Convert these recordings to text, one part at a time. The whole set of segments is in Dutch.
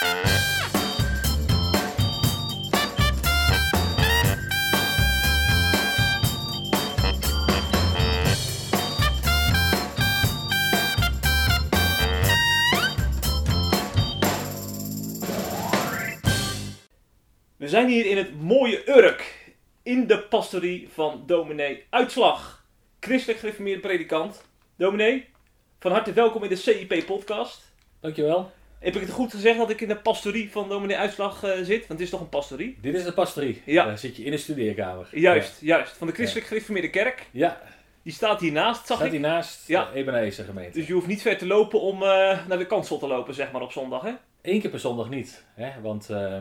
We zijn hier in het mooie Urk. In de pastorie van dominee Uitslag. Christelijk gereformeerde predikant. Dominee, van harte welkom in de CIP-podcast. Dankjewel. Heb ik het goed gezegd dat ik in de pastorie van dominee Uitslag eh, zit? Want het is toch een pastorie? Dit is de pastorie. Ja. Daar zit je in de studeerkamer. Juist, juist. Van de christelijk gereformeerde kerk. Ja, Die staat hiernaast, zag staat ik. hiernaast Ja. de Ebenezer gemeente. Dus je hoeft niet ver te lopen om eh, naar de kansel te lopen, zeg maar, op zondag, hè? Eén keer per zondag niet. Hè? Want eh,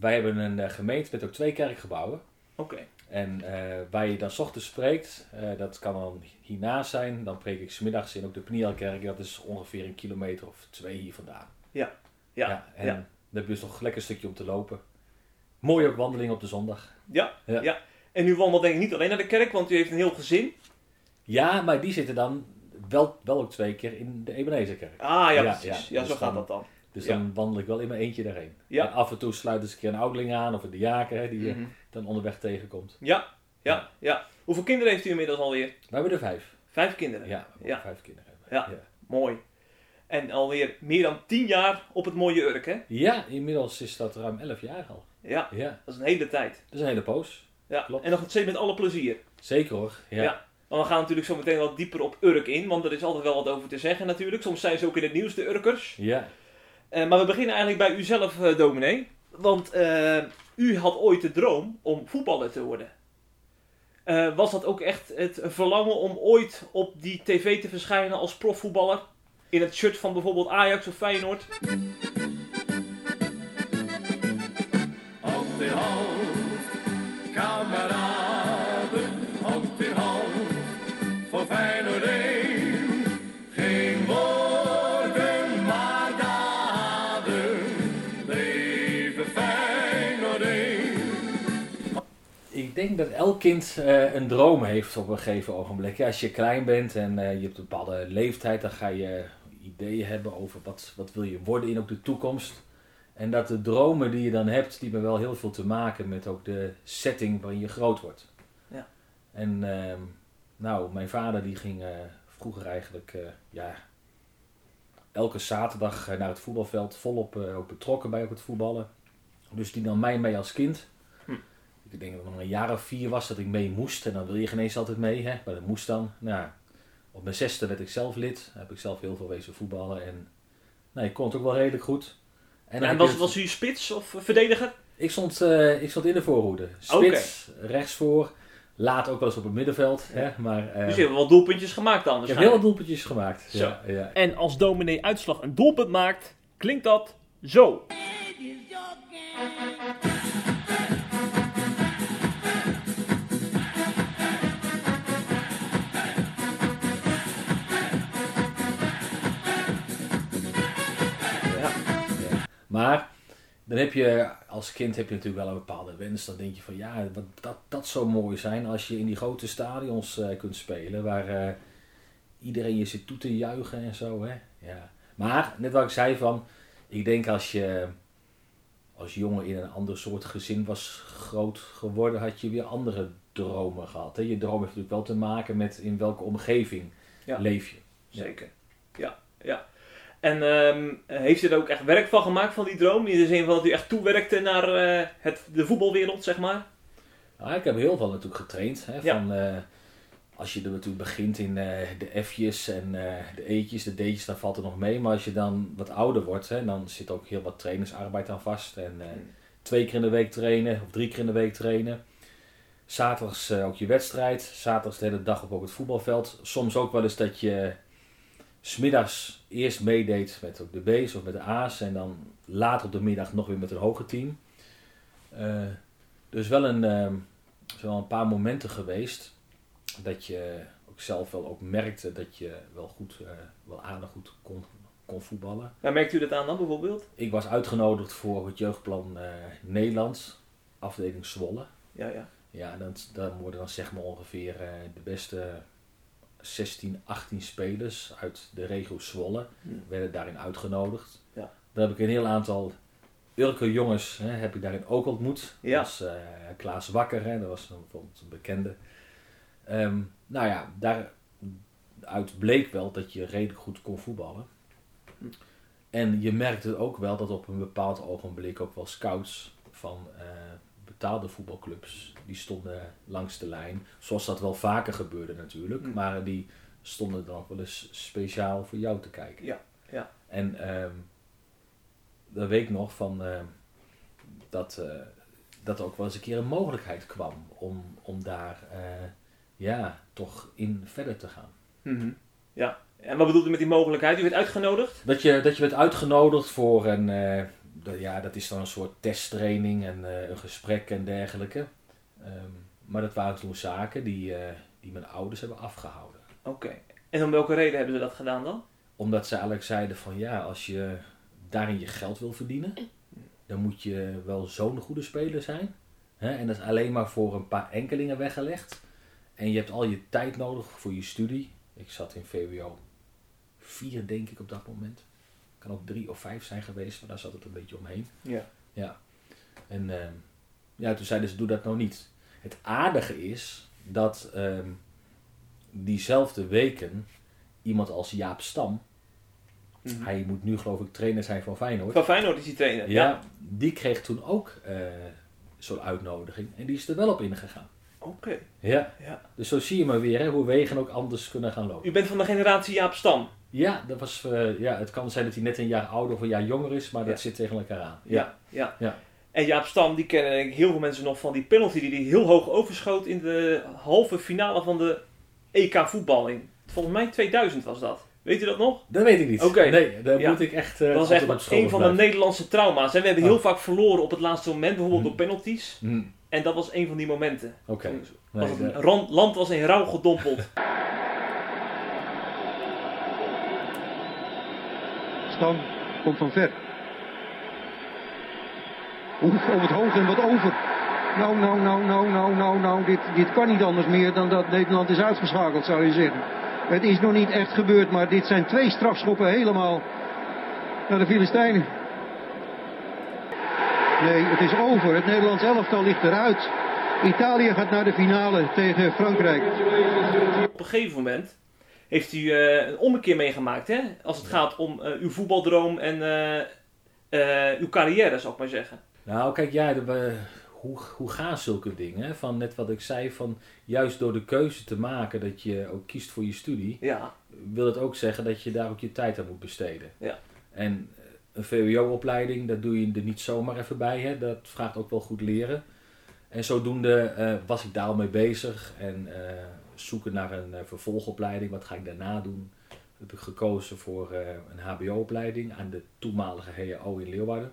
wij hebben een eh, gemeente met ook twee kerkgebouwen. Oké. En eh, waar je dan 's ochtends spreekt, eh, dat kan dan hiernaast zijn. Dan preek ik 's middags in ook de Pnielkerk. Dat is ongeveer een kilometer of twee hier vandaan. Ja. Ja. en ja. dan heb je dus nog lekker een stukje om te lopen. Mooi ook wandeling op de zondag. Ja, ja. Ja. En u wandelt denk ik niet alleen naar de kerk, want u heeft een heel gezin. Ja, maar die zitten dan wel, wel ook twee keer in de Ebenezerkerk. Ah, ja, precies. Ja, ja. zo Dus gaat dat dan. Dus Ja. dan wandel ik wel in mijn eentje daarheen. Ja. En af en toe sluiten ze een keer een ouderling aan of een diaken hè, die je Mhm. dan onderweg tegenkomt. Ja, ja, ja. Hoeveel kinderen heeft u inmiddels alweer? We hebben er vijf. Vijf kinderen. Ja, we vijf kinderen hebben. Ja. Mooi. En alweer meer dan tien jaar op het mooie Urk, hè? Ja, inmiddels is dat ruim elf jaar al. Ja, Ja, dat is een hele tijd. dat is een hele poos. Ja. Klopt. En nog steeds met alle plezier. Zeker hoor. Ja. Ja. Maar we gaan natuurlijk zo meteen wat dieper op Urk in, want er is altijd wel wat over te zeggen natuurlijk. Soms zijn ze ook in het nieuws, de Urkers. Ja. Eh, maar we beginnen eigenlijk bij uzelf, eh dominee. Want eh, u had ooit de droom om voetballer te worden. Was dat ook echt het verlangen om ooit op die tv te verschijnen als profvoetballer? In het shirt van bijvoorbeeld Ajax of Feyenoord? Hand in hand, kameraden, hand in hand, voor Feyenoord één. Geen woorden, maar daden, leven Feyenoord één. Ik denk dat elk kind eh, een droom heeft op een gegeven ogenblik. Ja, als je klein bent en eh, je hebt een bepaalde leeftijd, dan ga je ideeën hebben over wat, wat wil je worden in ook de toekomst. En dat de dromen die je dan hebt, die hebben wel heel veel te maken met ook de setting waarin je groot wordt. Ja. En ehm, nou, mijn vader die ging eh, vroeger eigenlijk eh, ja, elke zaterdag eh, naar het voetbalveld volop ook betrokken bij ook het voetballen. Dus die nam mij mee als kind. Ik denk dat ik nog een jaar of vier was dat ik mee moest. En dan wil je geen eens altijd mee, hè? maar dat moest dan. Nou, op mijn zesde werd ik zelf lid. Heb ik zelf heel veel wezen voetballen. En nou, ik kon het ook wel redelijk goed. En, was, je was u spits of verdediger? ik, stond, eh, ik stond in de voorhoede. Spits, rechtsvoor. Laat ook wel eens op het middenveld. Hè? Maar eh, Dus je hebt wel doelpuntjes gemaakt dan ik heb heel wat doelpuntjes gemaakt. Zo. Ja, ja. En als dominee Uitslag een doelpunt maakt, klinkt dat zo. Maar dan heb je als kind heb je natuurlijk wel een bepaalde wens. Dan denk je van ja, dat, dat zou mooi zijn als je in die grote stadions eh, kunt spelen. Waar eh, iedereen je zit toe te juichen en zo. Hè? Ja. Maar net wat ik zei van, ik denk als je als jongen in een ander soort gezin was groot geworden, had je weer andere dromen gehad. Hè? Je droom heeft natuurlijk wel te maken met in welke omgeving Ja. leef je. Zeker. Ja, ja. En ehm, heeft u er ook echt werk van gemaakt van die droom? In de zin van dat u echt toewerkte naar eh, het, de voetbalwereld, zeg maar? Nou, ik heb heel veel natuurlijk getraind. Hè, Ja. van, eh, als je er natuurlijk begint in eh, de F'jes en de E'tjes, de D'tjes, dan valt het nog mee. Maar als je dan wat ouder wordt, hè, dan zit ook heel wat trainingsarbeid aan vast. En Hmm. twee keer in de week trainen of drie keer in de week trainen. Zaterdags ook je wedstrijd. Zaterdags de hele dag op ook het voetbalveld. Soms ook wel eens dat je smiddags eerst meedeed met de B's of met de A's. En dan later op de middag nog weer met een hoger team. Eh, dus wel een, zijn wel een paar momenten geweest dat je ook zelf wel ook merkte dat je wel goed, eh, wel aardig goed kon, kon voetballen. Waar merkt u dat aan dan bijvoorbeeld? Ik was uitgenodigd voor het jeugdplan eh Nederland, afdeling Zwolle. Ja, ja. Ja, en dan, dan worden dan zeg maar ongeveer de beste 16, 18 spelers uit de regio Zwolle Hmm. werden daarin uitgenodigd. Ja. Daar heb ik een heel aantal Urke jongens hè, heb ik daarin ook ontmoet. Ja. Dat was eh, Klaas Wakker, hè, dat was een- bijvoorbeeld een bekende. Ehm, nou ja, daaruit bleek wel dat je redelijk goed kon voetballen. Hm. En je merkte ook wel dat op een bepaald ogenblik ook wel scouts van eh, betaalde voetbalclubs, die stonden langs de lijn. Zoals dat wel vaker gebeurde natuurlijk. Hm. Maar die stonden dan ook wel eens speciaal voor jou te kijken. Ja, ja. En ehm dat weet ik nog van ehm, dat, eh, dat er ook wel eens een keer een mogelijkheid kwam om, om daar eh, ja, toch in verder te gaan. Mhm. Ja. En wat bedoelt u met die mogelijkheid? U werd uitgenodigd? Dat je, dat je werd uitgenodigd voor een, eh, ja, dat is dan een soort testtraining en een gesprek en dergelijke. Ehm, maar dat waren toen zaken die, eh, die mijn ouders hebben afgehouden. Oké. En om welke reden hebben ze dat gedaan dan? Omdat ze eigenlijk zeiden van ja, als je daarin je geld wil verdienen, dan moet je wel zo'n goede speler zijn. Hè? En dat is alleen maar voor een paar enkelingen weggelegd. En je hebt al je tijd nodig voor je studie. Ik zat in VWO 4 denk ik op dat moment. Kan ook 3 of 5 zijn geweest, maar daar zat het een beetje omheen. Ja. Ja. En ehm, ja, toen zeiden ze, doe dat nou niet. Het aardige is dat ehm, diezelfde weken iemand als Jaap Stam, Mhm. hij moet nu geloof ik trainer zijn van Feyenoord. Van Feyenoord is die trainer. Ja, die kreeg toen ook eh, zo'n uitnodiging en die is er wel op ingegaan. Oké. Ja. Ja. Dus zo zie je maar weer hè, hoe wegen ook anders kunnen gaan lopen. U bent van de generatie Jaap Stam. Ja, dat was, eh, ja, het kan zijn dat hij net een jaar ouder of een jaar jonger is, maar dat zit tegen elkaar aan. Ja. ja. Ja. En Jaap Stam, die kennen denk ik heel veel mensen nog van die penalty die hij heel hoog overschoot in de halve finale van de EK voetballing. Volgens mij 2000 was dat. Weet u dat nog? Dat weet ik niet. Oké. Nee, daar Ja. moet ik echt. eh, Dat was echt een van de. Nederlandse trauma's. En we hebben Oh. heel vaak verloren op het laatste moment, bijvoorbeeld Hm. door penalties. Hm, En dat was een van die momenten. Oké. Nee, de- ran- land was in rouw gedompeld. Stam komt van ver. Oef, over het hoog en wat over. Nou, nou, nou, nou, nou, nou, nou. Dit, dit kan niet anders meer dan dat Nederland is uitgeschakeld, zou je zeggen. Het is nog niet echt gebeurd, maar dit zijn twee strafschoppen helemaal naar de Filistijnen. Nee, het is over. Het Nederlands elftal ligt eruit. Italië gaat naar de finale tegen Frankrijk. Op een gegeven moment heeft u eh, een ommekeer meegemaakt, hè? Als het gaat om eh, uw voetbaldroom en eh, uw carrière, zou ik maar zeggen. Nou, kijk, ja, de- hoe, hoe gaan zulke dingen? Van net wat ik zei, van juist door de keuze te maken dat je ook kiest voor je studie, Ja, wil het ook zeggen dat je daar ook je tijd aan moet besteden. Ja. En eh, een VWO-opleiding, dat doe je er niet zomaar even bij. Hè? Dat vraagt ook wel goed leren. En zodoende eh, was ik daar al mee bezig en eh, zoeken naar een vervolgopleiding. Wat ga ik daarna doen? Heb ik gekozen voor een HBO-opleiding aan de toenmalige HAO in Leeuwarden.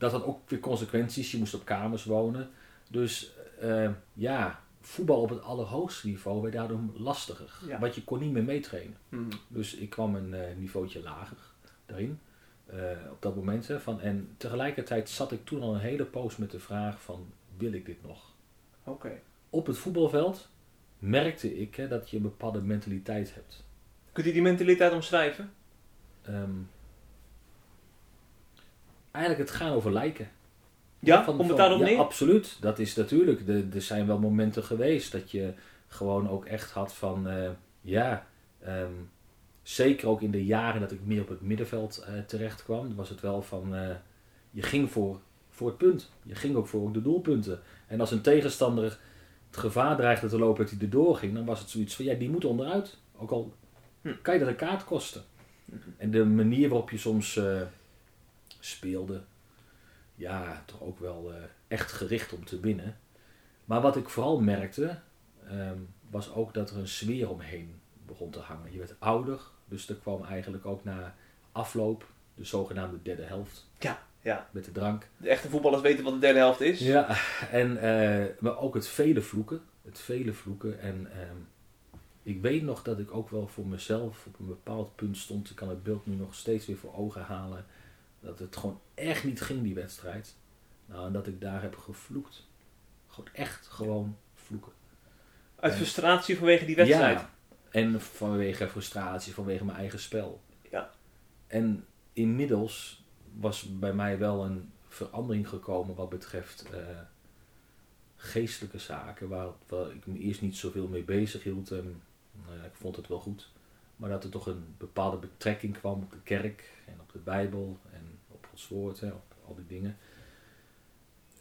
Dat had ook weer consequenties. Je moest op kamers wonen. Dus eh, ja, voetbal op het allerhoogste niveau werd daardoor lastiger. Ja. Want je kon niet meer meetrainen. Mhm. Dus ik kwam een eh niveautje lager daarin. eh, op dat moment. Hè, van, en tegelijkertijd zat ik toen al een hele poos met de vraag van, wil ik dit nog? oké. Op het voetbalveld merkte ik hè, dat je een bepaalde mentaliteit hebt. Kunt u die mentaliteit omschrijven? Ehm, eigenlijk het gaan over lijken. Ja, Van- komt het daarop ja, neer? absoluut. Dat is natuurlijk. de- Er zijn wel momenten geweest dat je gewoon ook echt had van, eh, ja, ehm, zeker ook in de jaren dat ik meer op het middenveld eh, terecht kwam, was het wel van, eh, je ging voor, voor het punt. Je ging ook voor de doelpunten. En als een tegenstander het gevaar dreigde te lopen dat hij erdoor ging, dan was het zoiets van, ja, die moet onderuit. Ook al Hm. kan je dat een kaart kosten. En de manier waarop je soms speelde, ja, toch ook wel eh, echt gericht om te winnen. Maar wat ik vooral merkte, ehm, was ook dat er een sfeer omheen begon te hangen. Je werd ouder, dus er kwam eigenlijk ook na afloop de zogenaamde derde helft Ja, ja. met de drank. De echte voetballers weten wat de derde helft is. Ja, en, eh, maar ook het vele vloeken. Het vele vloeken. En ehm, ik weet nog dat ik ook wel voor mezelf op een bepaald punt stond. Ik kan het beeld nu nog steeds weer voor ogen halen. Dat het gewoon echt niet ging, die wedstrijd. Nou, en dat ik daar heb gevloekt. Gewoon echt gewoon vloeken. Uit En- frustratie vanwege die wedstrijd. Ja, en vanwege frustratie, vanwege mijn eigen spel. Ja. En inmiddels was bij mij wel een verandering gekomen wat betreft eh, geestelijke zaken, waar, waar ik me eerst niet zoveel mee bezig hield. En, nou ja, ik vond het wel goed. Maar dat er toch een bepaalde betrekking kwam op de kerk en op de Bijbel en op Gods woord, hè, op al die dingen.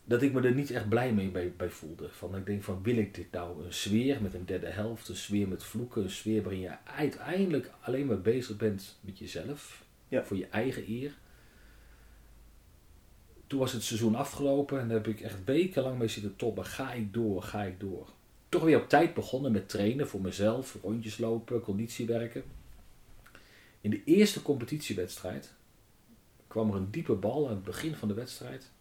Dat ik me er niet echt blij mee bij, bij voelde. Van, ik denk van, wil ik dit nou? Een sfeer met een derde helft, een sfeer met vloeken, een sfeer waarin je uiteindelijk alleen maar bezig bent met jezelf. Ja. Voor je eigen eer. Toen was het seizoen afgelopen en daar heb ik echt wekenlang mee zitten toppen. Ga ik door, ga ik door. Toch weer op tijd begonnen met trainen voor mezelf, rondjes lopen, conditie werken. In de eerste competitiewedstrijd kwam er een diepe bal aan het begin van de wedstrijd.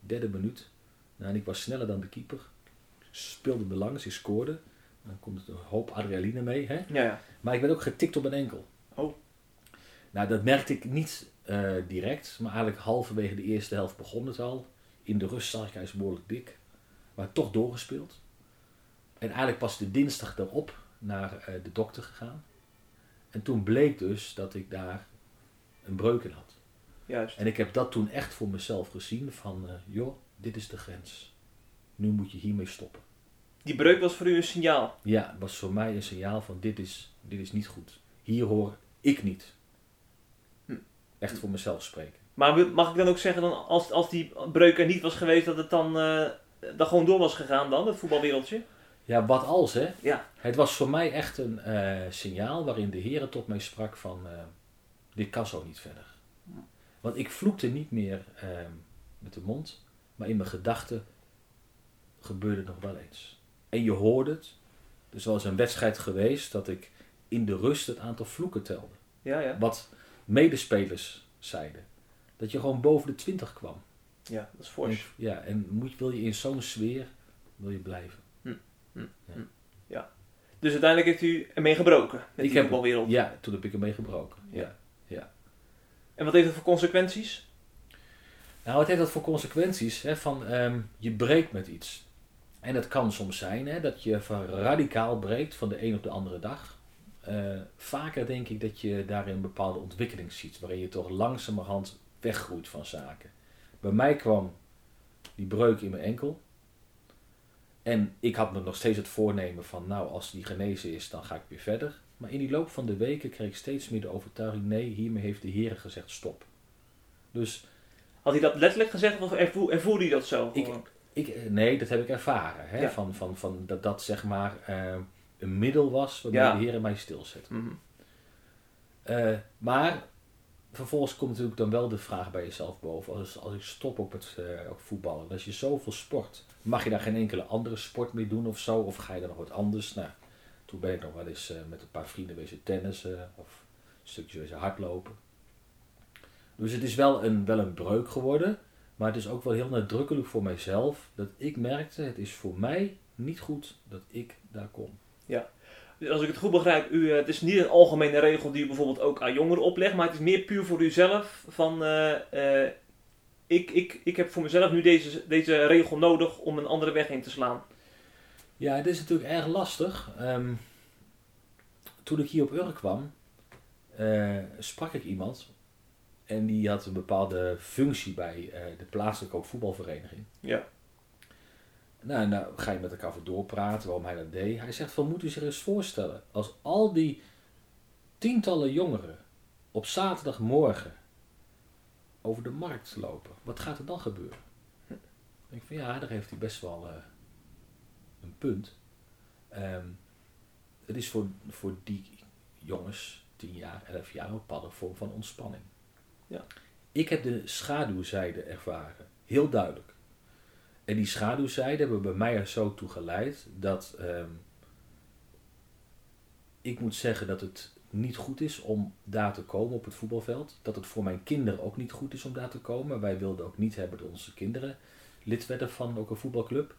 Derde minuut. Nou, en ik was sneller dan de keeper. Speelde er langs, ik scoorde. Dan komt er een hoop adrenaline mee. Hè? Ja, ja. Maar ik werd ook getikt op mijn enkel. Oh. Nou, dat merkte ik niet eh, direct, maar eigenlijk halverwege de eerste helft begon het al. In de rust zag ik, hij is behoorlijk dik, maar toch doorgespeeld. En eigenlijk pas de dinsdag erop naar eh, de dokter gegaan. En toen bleek dus dat ik daar een breuk in had. Juist. En ik heb dat toen echt voor mezelf gezien van, eh, joh, dit is de grens. Nu moet je hiermee stoppen. Die breuk was voor u een signaal. Ja, het was voor mij een signaal van dit is, dit is niet goed. Hier hoor ik niet. Hm. Echt voor mezelf spreken. Maar mag ik dan ook zeggen, dan, als, als die breuk er niet was geweest, dat het dan, eh, dan gewoon door was gegaan dan, het voetbalwereldje? Ja, wat als hè? Ja. Het was voor mij echt een eh, signaal waarin de Heer tot mij sprak van dit kan zo niet verder. Want ik vloekte niet meer eh, met de mond, maar in mijn gedachten gebeurde het nog wel eens. En je hoorde het. Dus er was een wedstrijd geweest dat ik in de rust het aantal vloeken telde. Ja, ja. Wat medespelers zeiden. Dat je gewoon boven de 20 kwam. Ja, dat is fors. En, ja, en moet, wil je in zo'n sfeer wil je blijven. Dus uiteindelijk heeft u ermee gebroken met Ik die heb- voetbalwereld. Ja, toen heb ik ermee gebroken. Ja. Ja. En wat heeft dat voor consequenties? Nou, wat heeft dat voor consequenties? Hè? Van, ehm, je breekt met iets. En het kan soms zijn hè, dat je van radicaal breekt van de een op de andere dag. Eh, vaker denk ik dat je daarin bepaalde ontwikkeling ziet, waarin je toch langzamerhand weggroeit van zaken. Bij mij kwam die breuk in mijn enkel. En ik had me nog steeds het voornemen van, nou, als die genezen is, dan ga ik weer verder. Maar in die loop van de weken kreeg ik steeds meer de overtuiging, nee, hiermee heeft de Heer gezegd stop. Dus Had hij dat letterlijk gezegd of ervoer, ervoerde hij dat zo? Ik-? Ik, eh, nee, dat heb ik ervaren. Hè? Ja. Van, van, van dat dat zeg maar eh, een middel was waarmee Ja. de Heer mij stilzet. Mhm. Eh, maar vervolgens komt natuurlijk dan wel de vraag bij jezelf boven. Als, als ik stop eh, op voetballen, als je zoveel sport, mag je daar geen enkele andere sport meer doen of zo? Of ga je dan nog wat anders? Nou, toen ben ik nog wel eens eh, met een paar vrienden wezen tennissen of een stukje wezen hardlopen. Dus het is wel een, wel een breuk geworden. Maar het is ook wel heel nadrukkelijk voor mijzelf dat ik merkte, het is voor mij niet goed dat ik daar kom. Dus als ik het goed begrijp, u, eh, het is niet een algemene regel die u bijvoorbeeld ook aan jongeren oplegt, maar het is meer puur voor uzelf van eh, ik, ik, ik heb voor mezelf nu deze, deze regel nodig om een andere weg in te slaan. Ja, het is natuurlijk erg lastig. Ehm, toen ik hier op Urk kwam, eh, sprak ik iemand. En die had een bepaalde functie bij eh, de plaatselijke ook voetbalvereniging. Ja. Nou, nou ga je met elkaar over doorpraten waarom hij dat deed. Hij zegt van, moet u zich eens voorstellen, als al die tientallen jongeren op zaterdagmorgen over de markt lopen, wat gaat er dan gebeuren? Ik denk van, ja, daar heeft hij best wel eh, een punt. Ehm, het is voor, voor die jongens, 10 jaar, 11 jaar, een bepaalde vorm van ontspanning. Ja. Ik heb de schaduwzijde ervaren, heel duidelijk. En die schaduwzijde hebben bij mij er zo toe geleid dat ehm, ik moet zeggen dat het niet goed is om daar te komen op het voetbalveld. Dat het voor mijn kinderen ook niet goed is om daar te komen. Wij wilden ook niet hebben dat onze kinderen lid werden van ook een voetbalclub.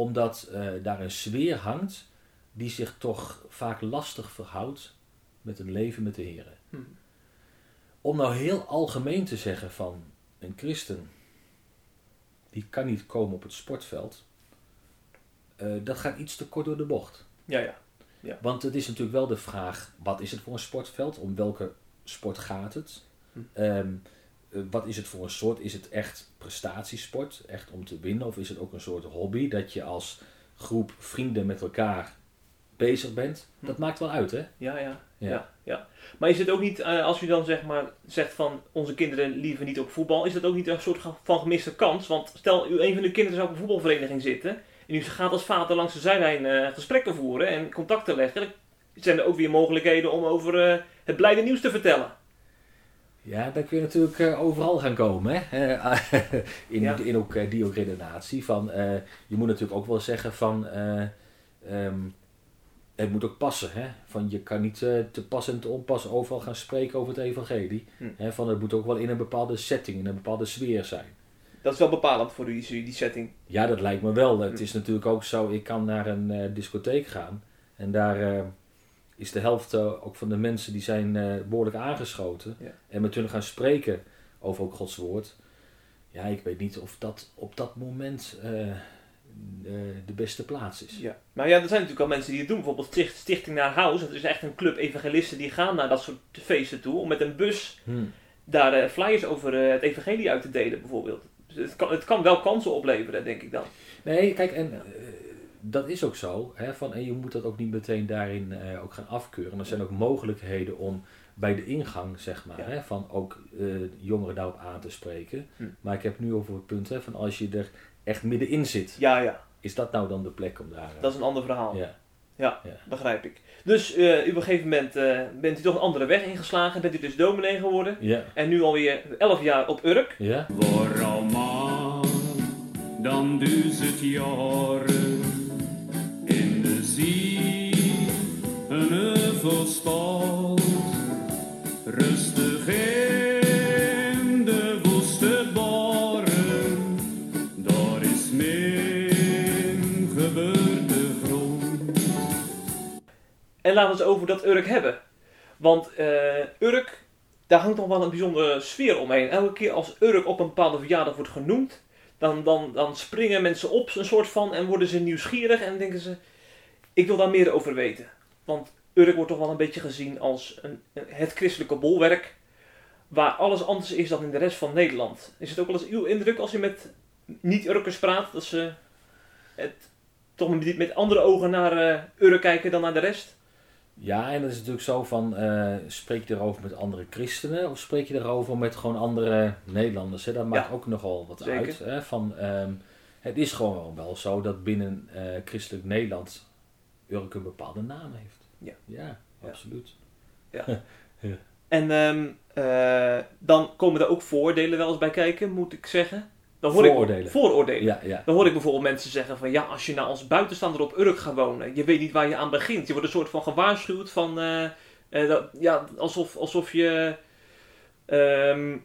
Omdat eh, daar een sfeer hangt die zich toch vaak lastig verhoudt met een leven met de Heren. Hm. Om nou heel algemeen te zeggen van een christen die kan niet komen op het sportveld. eh, dat gaat iets te kort door de bocht. Ja, ja. Want het is natuurlijk wel de vraag, wat is het voor een sportveld? Om welke sport gaat het? Hm. Ehm, eh, wat is het voor een soort? Is het echt prestatiesport, echt om te winnen? Of is het ook een soort hobby dat je als groep vrienden met elkaar bezig bent? Dat maakt wel uit, hè? Ja, ja, ja. Ja. ja, Maar is het ook niet, eh, als u dan zeg maar zegt van onze kinderen liever niet op voetbal, is dat ook niet een soort van gemiste kans? Want stel, u, een van de kinderen zou op een voetbalvereniging zitten en u gaat als vader langs de zijlijn eh, gesprekken voeren en contacten leggen, dan zijn er ook weer mogelijkheden om over eh, het blijde nieuws te vertellen. Ja, dan kun je natuurlijk eh, overal gaan komen. Hè? Eh, in, Ja. in ook eh, die ook redenatie. Van, je moet natuurlijk ook wel zeggen van... eh, ehm, het moet ook passen. Hè? Van, je kan niet te pas en te onpas overal gaan spreken over het evangelie. Hm. Hè? Van, het moet ook wel in een bepaalde setting, in een bepaalde sfeer zijn. Dat is wel bepalend voor u, die, die setting. Ja, dat lijkt me wel. Het Hm. is natuurlijk ook zo, ik kan naar een discotheek gaan. En daar is de helft eh, ook van de mensen die zijn eh, behoorlijk aangeschoten. Ja. En met hun gaan spreken over ook Gods woord. Ja, ik weet niet of dat op dat moment eh, de beste plaats is. Ja. Maar ja, er zijn natuurlijk al mensen die het doen. Bijvoorbeeld Sticht- Stichting naar House. Dat is echt een club evangelisten die gaan naar dat soort feesten toe. Om met een bus Hm. daar flyers over het evangelie uit te delen bijvoorbeeld. Dus het kan, het kan wel kansen opleveren, denk ik dan. Nee, kijk, en dat is ook zo. Hè, van, en je moet dat ook niet meteen daarin eh, ook gaan afkeuren. Er zijn ook mogelijkheden om bij de ingang, zeg maar, Ja. hè, van ook eh, jongeren daarop aan te spreken. Hm. Maar ik heb nu over het punt hè, van als je er echt middenin zit, Ja, ja. is dat nou dan de plek om daar... eh, Dat is een ander verhaal. ja. Begrijp ik. Dus eh, op een gegeven moment eh, bent u toch een andere weg ingeslagen. Bent u dus dominee geworden. Ja. En nu alweer 11 jaar op Urk. Ja. Waarom dan duizend jaren zee een heuvelspalt, rustig in de woeste boren, daar is mijn geboortegrond. En laten we het over dat Urk hebben. Want eh, Urk, daar hangt nog wel een bijzondere sfeer omheen. Elke keer als Urk op een bepaalde verjaardag wordt genoemd, dan, dan, dan springen mensen op een soort van en worden ze nieuwsgierig en denken ze, ik wil daar meer over weten. Want Urk wordt toch wel een beetje gezien als een, een- het christelijke bolwerk, waar alles anders is dan in de rest van Nederland. Is het ook wel eens uw indruk als je met niet-Urkers praat, dat ze het toch met, met andere ogen naar eh Urk kijken dan naar de rest? Ja, en dat is natuurlijk zo van, eh, spreek je erover met andere christenen of spreek je erover met gewoon andere Nederlanders? Hè? Dat maakt Ja. ook nogal wat Zeker. uit. Hè? Van, ehm, het is gewoon wel zo dat binnen eh, christelijk Nederland Urk een bepaalde naam heeft. Ja. Ja, Ja. absoluut. En ehm, eh, dan komen er ook voordelen wel eens bij kijken, moet ik zeggen. Dan hoor Vooroordelen. Ik, vooroordelen. Ja, ja. Dan hoor ik bijvoorbeeld mensen zeggen van ja, als je nou als buitenstaander op Urk gaat wonen, je weet niet waar je aan begint. Je wordt een soort van gewaarschuwd van, eh, eh, dat, ja, alsof, alsof je ehm,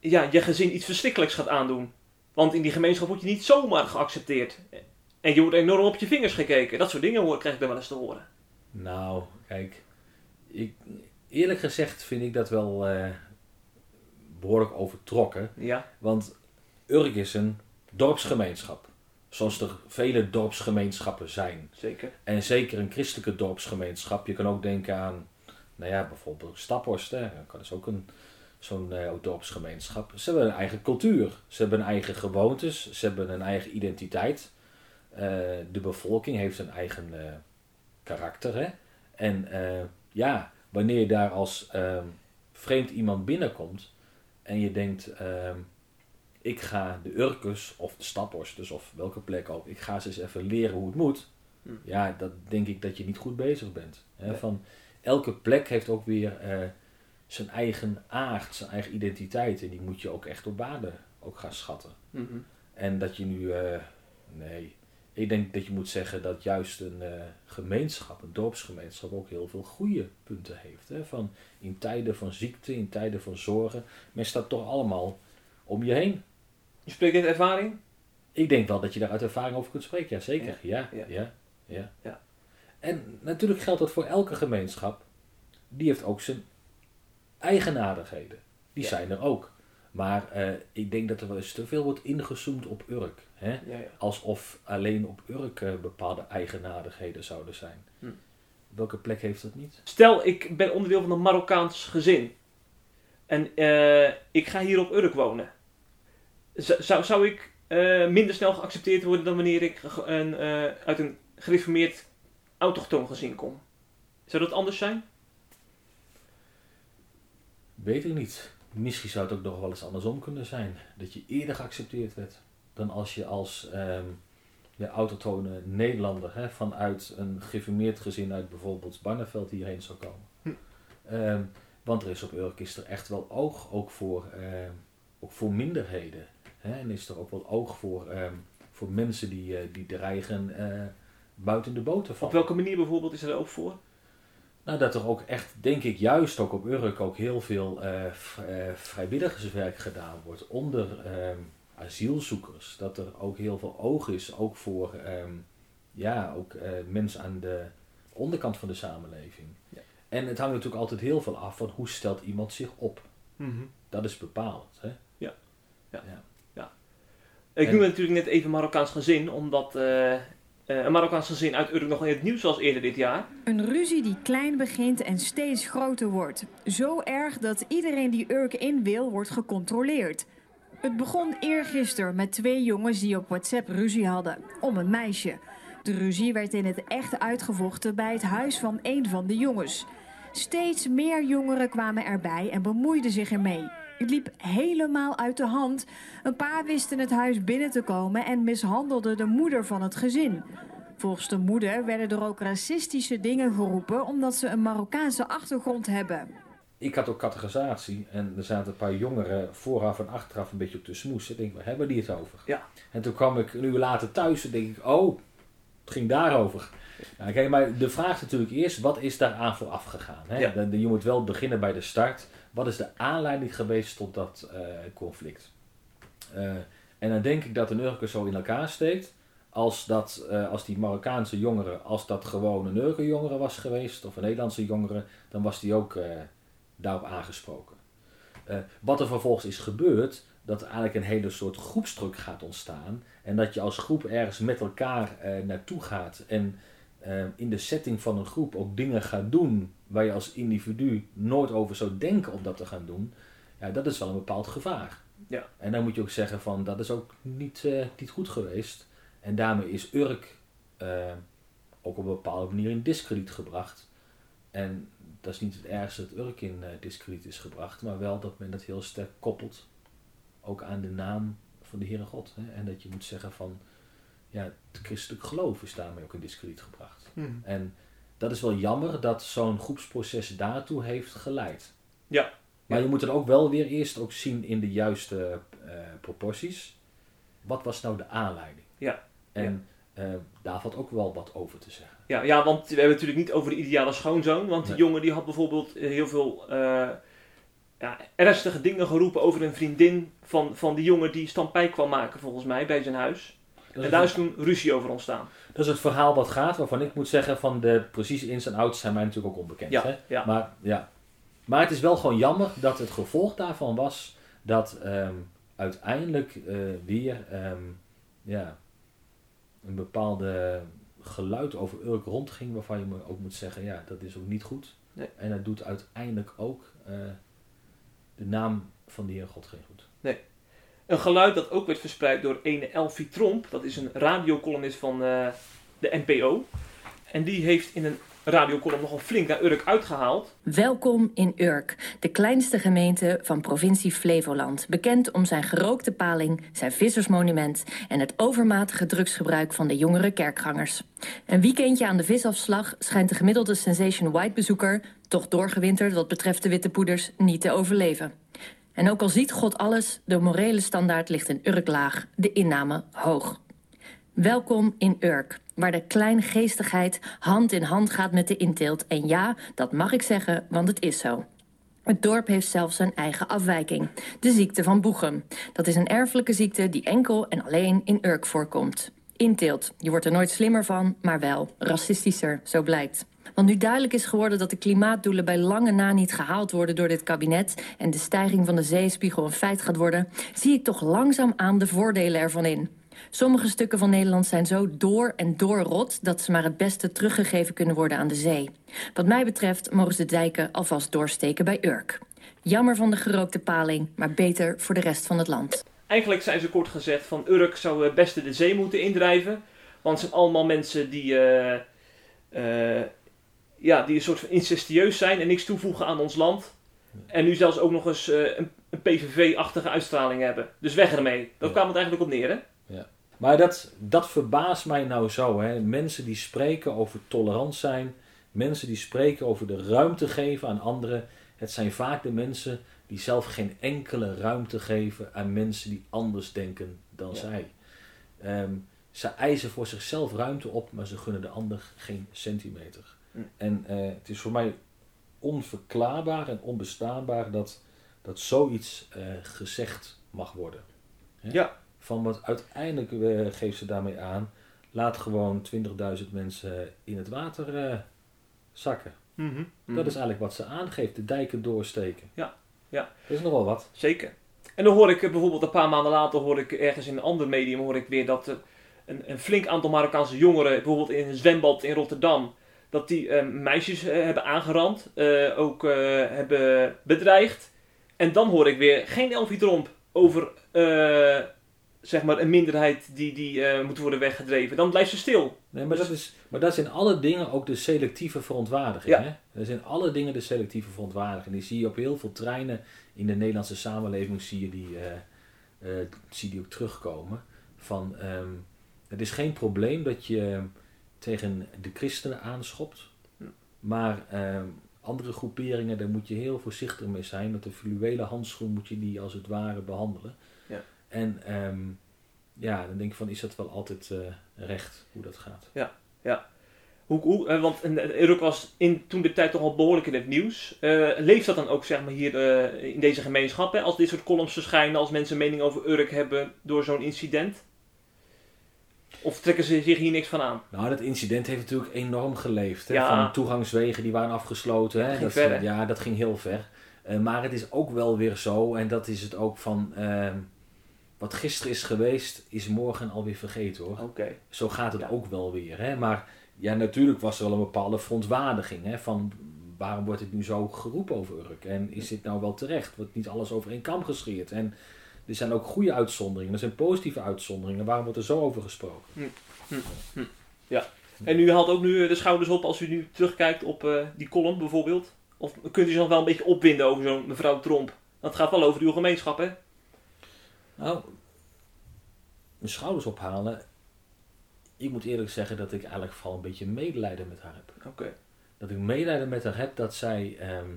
ja, je gezin iets verschrikkelijks gaat aandoen. Want in die gemeenschap word je niet zomaar geaccepteerd. En je wordt enorm op je vingers gekeken. Dat soort dingen hoor, krijg ik er wel eens te horen. Nou, kijk, ik, eerlijk gezegd vind ik dat wel eh, behoorlijk overtrokken. Ja, Want Urk is een dorpsgemeenschap. Zoals er vele dorpsgemeenschappen zijn. zeker. En zeker een christelijke dorpsgemeenschap. Je kan ook denken aan, nou ja, bijvoorbeeld Staphorst. Hè. Dat is ook een, zo'n eh, dorpsgemeenschap. Ze hebben een eigen cultuur. Ze hebben een eigen gewoontes. Ze hebben een eigen identiteit. Eh, de bevolking heeft een eigen eh, karakter. Hè. En eh, ja, wanneer je daar als ehm, vreemd iemand binnenkomt en je denkt, ehm, ik ga de Urkus of de Staphorsters of welke plek ook, ik ga ze eens even leren hoe het moet. Hm. Ja, dat denk ik dat je niet goed bezig bent. Hè? Van, elke plek heeft ook weer zijn eigen aard, zijn eigen identiteit. En die moet je ook echt op waarde ook gaan schatten. Mhm. En dat je nu, nee, ik denk dat je moet zeggen dat juist een eh, gemeenschap, een dorpsgemeenschap, ook heel veel goede punten heeft. Hè? Van in tijden van ziekte, in tijden van zorgen, men staat toch allemaal om je heen. Je spreekt uit ervaring? Ik denk wel dat je daar uit ervaring over kunt spreken, ja zeker. Ja, Ja. ja, ja. Ja. En natuurlijk geldt dat voor elke gemeenschap. Die heeft ook zijn eigenaardigheden. Die Ja. zijn er ook. Maar eh, ik denk dat er wel eens te veel wordt ingezoomd op Urk. Hè? Ja, ja. Alsof alleen op Urk eh, bepaalde eigenaardigheden zouden zijn. Hm. Welke plek heeft dat niet? Stel, ik ben onderdeel van een Marokkaans gezin. En eh, ik ga hier op Urk wonen. Z- zou, zou ik minder snel geaccepteerd worden dan wanneer ik een, uit een gereformeerd autochtoon gezin kom? Zou dat anders zijn? Weet ik niet. Misschien zou het ook nog wel eens andersom kunnen zijn. Dat je eerder geaccepteerd werd dan als je als ja, autochtone Nederlander hè, vanuit een geformeerd gezin uit bijvoorbeeld Barneveld hierheen zou komen. Hm. Ehm, want er is op Urk is er echt wel oog ook voor, ehm, ook voor minderheden. Hè? En is er ook wel oog voor, voor mensen die, eh, die dreigen eh, buiten de boot te Op vallen. welke manier bijvoorbeeld is er ook voor? Nou, dat er ook echt, denk ik, juist ook op Urk ook heel veel eh, eh, vrijwilligerswerk gedaan wordt onder ehm, asielzoekers. Dat er ook heel veel oog is, ook voor ehm, ja, ook, eh, mensen aan de onderkant van de samenleving. Ja. En het hangt natuurlijk altijd heel veel af van hoe stelt iemand zich op. Mhm. Dat is bepalend. Hè? Ik En- noem natuurlijk net even Marokkaans gezin, omdat een Marokkaans gezin uit Urk nog in het nieuws was eerder dit jaar. Een ruzie die klein begint en steeds groter wordt. Zo erg dat iedereen die Urk in wil, wordt gecontroleerd. Het begon eergisteren met twee jongens die op WhatsApp ruzie hadden. Om een meisje. De ruzie werd in het echt uitgevochten bij het huis van een van de jongens. Steeds meer jongeren kwamen erbij en bemoeiden zich ermee. Het liep helemaal uit de hand. Een paar wisten het huis binnen te komen en mishandelden de moeder van het gezin. Volgens de moeder werden er ook racistische dingen geroepen omdat ze een Marokkaanse achtergrond hebben. Ik had ook categorisatie en er zaten een paar jongeren vooraf en achteraf een beetje op de smoes. Ik denk, waar hebben die het over? Ja. En toen kwam ik een uur later thuis en denk ik, oh, het ging daarover. Ja, kijk, maar de vraag is natuurlijk eerst, wat is daaraan vooraf gegaan? Hè? Ja. Je moet wel beginnen bij de start. Wat is de aanleiding geweest tot dat eh, conflict? Eh, en dan denk ik dat de Urker zo in elkaar steekt. Als, dat, eh, als die Marokkaanse jongeren, als dat gewoon een Urker jongere was geweest, of een Nederlandse jongere, dan was die ook daarop aangesproken. Wat er vervolgens is gebeurd, dat er eigenlijk een hele soort groepsdruk gaat ontstaan. En dat je als groep ergens met elkaar naartoe gaat en eh, in de setting van een groep ook dingen gaat doen waar je als individu nooit over zou denken om dat te gaan doen. Ja, dat is wel een bepaald gevaar. Ja. En dan moet je ook zeggen van dat is ook niet, eh, niet goed geweest. En daarmee is Urk eh, ook op een bepaalde manier in discrediet gebracht. En dat is niet het ergste dat Urk in eh discrediet is gebracht, maar wel dat men dat heel sterk koppelt ook aan de naam van de Heere God. Hè? En dat je moet zeggen van, ja, het christelijk geloof is daarmee ook in discrediet gebracht. Mhm. En dat is wel jammer dat zo'n groepsproces daartoe heeft geleid. Ja. Maar Ja. je moet het ook wel weer eerst ook zien in de juiste eh, proporties. Wat was nou de aanleiding? Ja. En eh, daar valt ook wel wat over te zeggen. Ja, ja, want we hebben het natuurlijk niet over de ideale schoonzoon. Want die jongen die had bijvoorbeeld eh, heel veel ja, ernstige dingen geroepen over een vriendin van, van die jongen die stampij kwam maken volgens mij bij zijn huis. En daar is toen ruzie over ontstaan. dat is het verhaal wat gaat, waarvan ik moet zeggen van de precieze ins en outs zijn mij natuurlijk ook onbekend. Ja, Hè? ja. Maar, ja. maar het is wel gewoon jammer dat het gevolg daarvan was dat ehm, uiteindelijk eh, weer ehm, ja, een bepaalde geluid over Urk rondging waarvan je me ook moet zeggen, ja, dat is ook niet goed. Nee. En dat doet uiteindelijk ook eh, de naam van de Heer God geen goed. Een geluid dat ook werd verspreid door ene Elfie Tromp. Dat is een radiocolumnist van eh, de NPO. En die heeft in een radiocolumn nogal flink naar Urk uitgehaald. Welkom in Urk, de kleinste gemeente van provincie Flevoland. Bekend om zijn gerookte paling, zijn vissersmonument en het overmatige drugsgebruik van de jongere kerkgangers. Een weekendje aan de visafslag schijnt de gemiddelde Sensation White bezoeker, toch doorgewinterd wat betreft de witte poeders, niet te overleven. En ook al ziet God alles, de morele standaard ligt in Urk laag, de inname hoog. Welkom in Urk, waar de kleingeestigheid hand in hand gaat met de inteelt. En ja, dat mag ik zeggen, want het is zo. Het dorp heeft zelfs zijn eigen afwijking, de ziekte van Boegem. Dat is een erfelijke ziekte die enkel en alleen in Urk voorkomt. Inteelt, je wordt er nooit slimmer van, maar wel racistischer, zo blijkt. Want nu duidelijk is geworden dat de klimaatdoelen bij lange na niet gehaald worden door dit kabinet en de stijging van de zeespiegel een feit gaat worden, zie ik toch langzaam aan de voordelen ervan in. Sommige stukken van Nederland zijn zo door en door rot dat ze maar het beste teruggegeven kunnen worden aan de zee. Wat mij betreft mogen ze de dijken alvast doorsteken bij Urk. Jammer van de gerookte paling, maar beter voor de rest van het land. Eigenlijk zijn ze kort gezegd van Urk zou het beste de zee moeten indrijven. Want het zijn allemaal mensen die, eh, eh, ja, die een soort van incestueus zijn en niks toevoegen aan ons land. En nu zelfs ook nog eens eh, een, een PVV-achtige uitstraling hebben. Dus weg ermee. Dat Ja. kwam het eigenlijk op neer, hè? Maar dat, dat verbaast mij nou zo. Hè. Mensen die spreken over tolerant zijn, mensen die spreken over de ruimte geven aan anderen. Het zijn vaak de mensen die zelf geen enkele ruimte geven aan mensen die anders denken dan Ja. zij. Ehm, ze eisen voor zichzelf ruimte op, maar ze gunnen de ander geen centimeter. En eh, het is voor mij onverklaarbaar en onbestaanbaar dat, dat zoiets eh, gezegd mag worden. Hè? Ja. Van wat uiteindelijk eh, geeft ze daarmee aan, laat gewoon 20.000 mensen in het water zakken. Mhm. Dat is eigenlijk wat ze aangeeft, de dijken doorsteken. Ja, ja. Dat is nogal wat. Zeker. En dan hoor ik bijvoorbeeld een paar maanden later hoor ik ergens in een ander medium hoor ik weer dat een, een flink aantal Marokkaanse jongeren, bijvoorbeeld in een zwembad in Rotterdam, dat die eh, meisjes eh, hebben aangerand, eh, ook eh, hebben bedreigd. En dan hoor ik weer geen Elfie Tromp over zeg maar een minderheid die, die moet worden weggedreven. Dan blijft ze stil. Nee, maar, dat is, maar dat is in alle dingen ook de selectieve verontwaardiging. Ja. Hè? Dat is in alle dingen de selectieve verontwaardiging. Die zie je op heel veel treinen in de Nederlandse samenleving, zie je die, zie die ook terugkomen. Van, ehm, het is geen probleem dat je tegen de christenen aanschopt. Maar ehm, andere groeperingen, daar moet je heel voorzichtig mee zijn. Met de fluwelen handschoen moet je die als het ware behandelen. Ja. En ehm, ja, dan denk ik van, is dat wel altijd eh, recht hoe dat gaat? Hoe, hoe, eh, want eh, Urk was in toen de tijd toch al behoorlijk in het nieuws. Eh, leeft dat dan ook zeg maar, hier in deze gemeenschap? Hè? Als dit soort columns verschijnen, als mensen mening over Urk hebben door zo'n incident? Of trekken ze zich hier niks van aan? Nou, dat incident heeft natuurlijk enorm geleefd. Hè? Ja. Van toegangswegen die waren afgesloten. Hè? Dat ver, hè? ja, dat ging heel ver. Eh, maar het is ook wel weer zo, en dat is het ook van... ehm, wat gisteren is geweest, is morgen alweer vergeten hoor. Oké. Zo gaat het Ja. ook wel weer. Hè? Maar ja, natuurlijk was er wel een bepaalde verontwaardiging. Hè? Van waarom wordt dit nu zo geroepen over Urk? En is dit nou wel terecht? Wordt niet alles over één kam gescheerd? En er zijn ook goede uitzonderingen. Er zijn positieve uitzonderingen. Waarom wordt er zo over gesproken? En u haalt ook nu eh, de schouders op als u nu terugkijkt op eh, die column bijvoorbeeld? Of kunt u zich nog wel een beetje opwinden over zo'n mevrouw Tromp? Dat gaat wel over uw gemeenschap, hè? Nou, mijn schouders ophalen. Ik moet eerlijk zeggen dat ik eigenlijk vooral een beetje medelijden met haar heb. Oké. Dat ik medelijden met haar heb dat zij, ehm,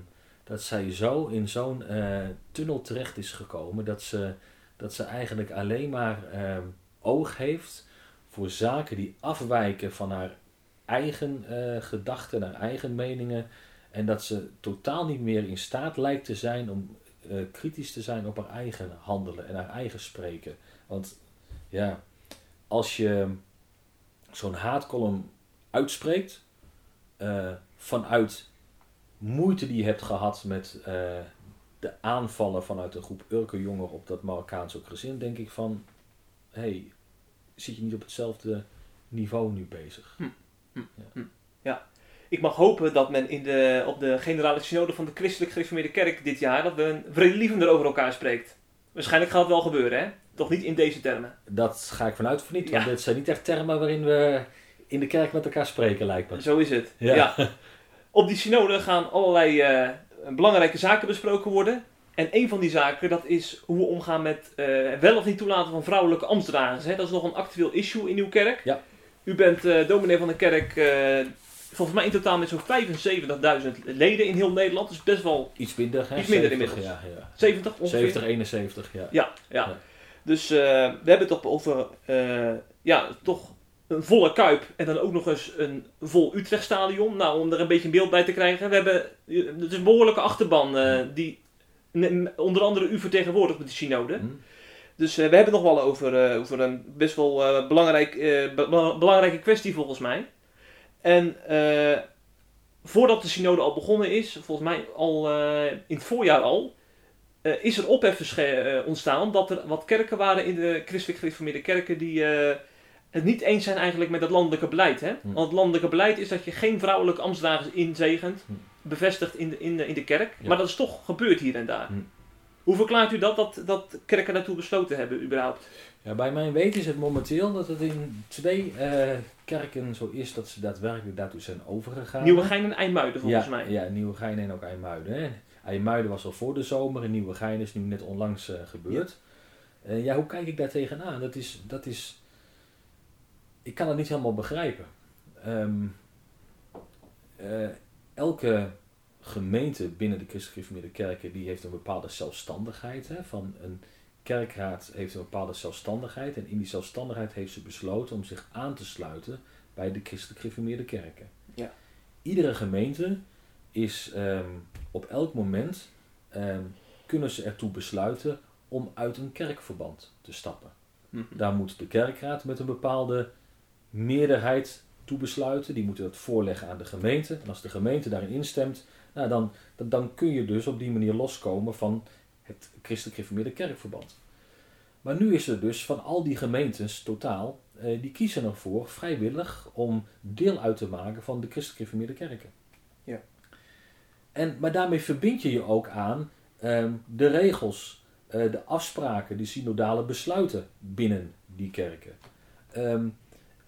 dat zij zo in zo'n eh, tunnel terecht is gekomen. Dat ze, dat ze eigenlijk alleen maar ehm, oog heeft voor zaken die afwijken van haar eigen eh, gedachten, haar eigen meningen. En dat ze totaal niet meer in staat lijkt te zijn om eh, kritisch te zijn op haar eigen handelen en haar eigen spreken. Want ja, als je zo'n haatkolom uitspreekt vanuit moeite die je hebt gehad met eh, de aanvallen vanuit een groep Urkenjongeren op dat Marokkaanse gezin, denk ik van, hé, hey, zit je niet op hetzelfde niveau nu bezig? Ik mag hopen dat men in de, op de generale synode van de Christelijk Gereformeerde Kerk dit jaar... dat we een vredelievender over elkaar spreekt. Waarschijnlijk gaat het wel gebeuren, hè? Toch niet in deze termen. Dat ga ik vanuit van niet, want Ja. dit zijn niet echt termen waarin we in de kerk met elkaar spreken, lijkt me. Zo is het. Ja. Ja. Op die synode gaan allerlei eh, belangrijke zaken besproken worden. En een van die zaken, dat is hoe we omgaan met eh, wel of niet toelaten van vrouwelijke ambtsdragers. Hè? Dat is nog een actueel issue in uw kerk. Ja. U bent eh, dominee van de kerk, volgens mij in totaal met zo'n 75.000 leden in heel Nederland. Dus best wel Iets minder, hè? Iets minder 70, inmiddels. Ja, ja. 70 ongeveer. 70, 71, ja. Ja, ja. Ja. Dus we hebben het toch over ja, toch een volle Kuip en dan ook nog eens een vol Utrechtstadion. Nou, om er een beetje een beeld bij te krijgen. We hebben, het is een behoorlijke achterban eh, die ne- onder andere u vertegenwoordigt met de synode. Hm? Dus eh, we hebben het nog wel over, eh, over een best wel eh, belangrijk, eh, be- be- belangrijke kwestie volgens mij. En eh, voordat de synode al begonnen is, volgens mij al eh, in het voorjaar al, eh, is er ophef eh, ontstaan dat er wat kerken waren in de christelijk gereformeerde kerken die eh, het niet eens zijn eigenlijk met het landelijke beleid. Hè? Hm. Want het landelijke beleid is dat je geen vrouwelijke ambtsdragers inzegent. Hm. bevestigd in de, in de, in de kerk. Ja. Maar dat is toch gebeurd hier en daar. Hm. Hoe verklaart u dat, dat, dat kerken daartoe besloten hebben überhaupt? Ja, bij mijn weten is het momenteel dat het in twee eh, kerken zo is dat ze daadwerkelijk daartoe zijn overgegaan. Nieuwegein en IJmuiden volgens ja, mij. Ja, Nieuwegein en ook IJmuiden. Hè. IJmuiden was al voor de zomer en Nieuwegein is nu net onlangs eh, gebeurd. Ja. ja, hoe kijk ik daar tegenaan? Dat is, dat is... Ik kan het niet helemaal begrijpen. Ehm, eh, elke gemeente binnen de christelijk gereformeerde kerken die heeft een bepaalde zelfstandigheid. Hè, van een kerkraad heeft een bepaalde zelfstandigheid en in die zelfstandigheid heeft ze besloten om zich aan te sluiten bij de christelijk gereformeerde kerken. Ja. Iedere gemeente is ehm, op elk moment ehm, kunnen ze ertoe besluiten om uit een kerkverband te stappen. Mhm. Daar moet de kerkraad met een bepaalde meerderheid toe besluiten. Die moeten dat voorleggen aan de gemeente. En als de gemeente daarin instemt, nou dan, dan, dan kun je dus op die manier loskomen van het christelijk gereformeerde kerkverband. Maar nu is er dus van al die gemeentes totaal, eh, die kiezen ervoor vrijwillig om deel uit te maken van de christelijk gereformeerde kerken. Ja. En, maar daarmee verbind je je ook aan ehm, de regels, eh, de afspraken, de synodale besluiten binnen die kerken. Ehm,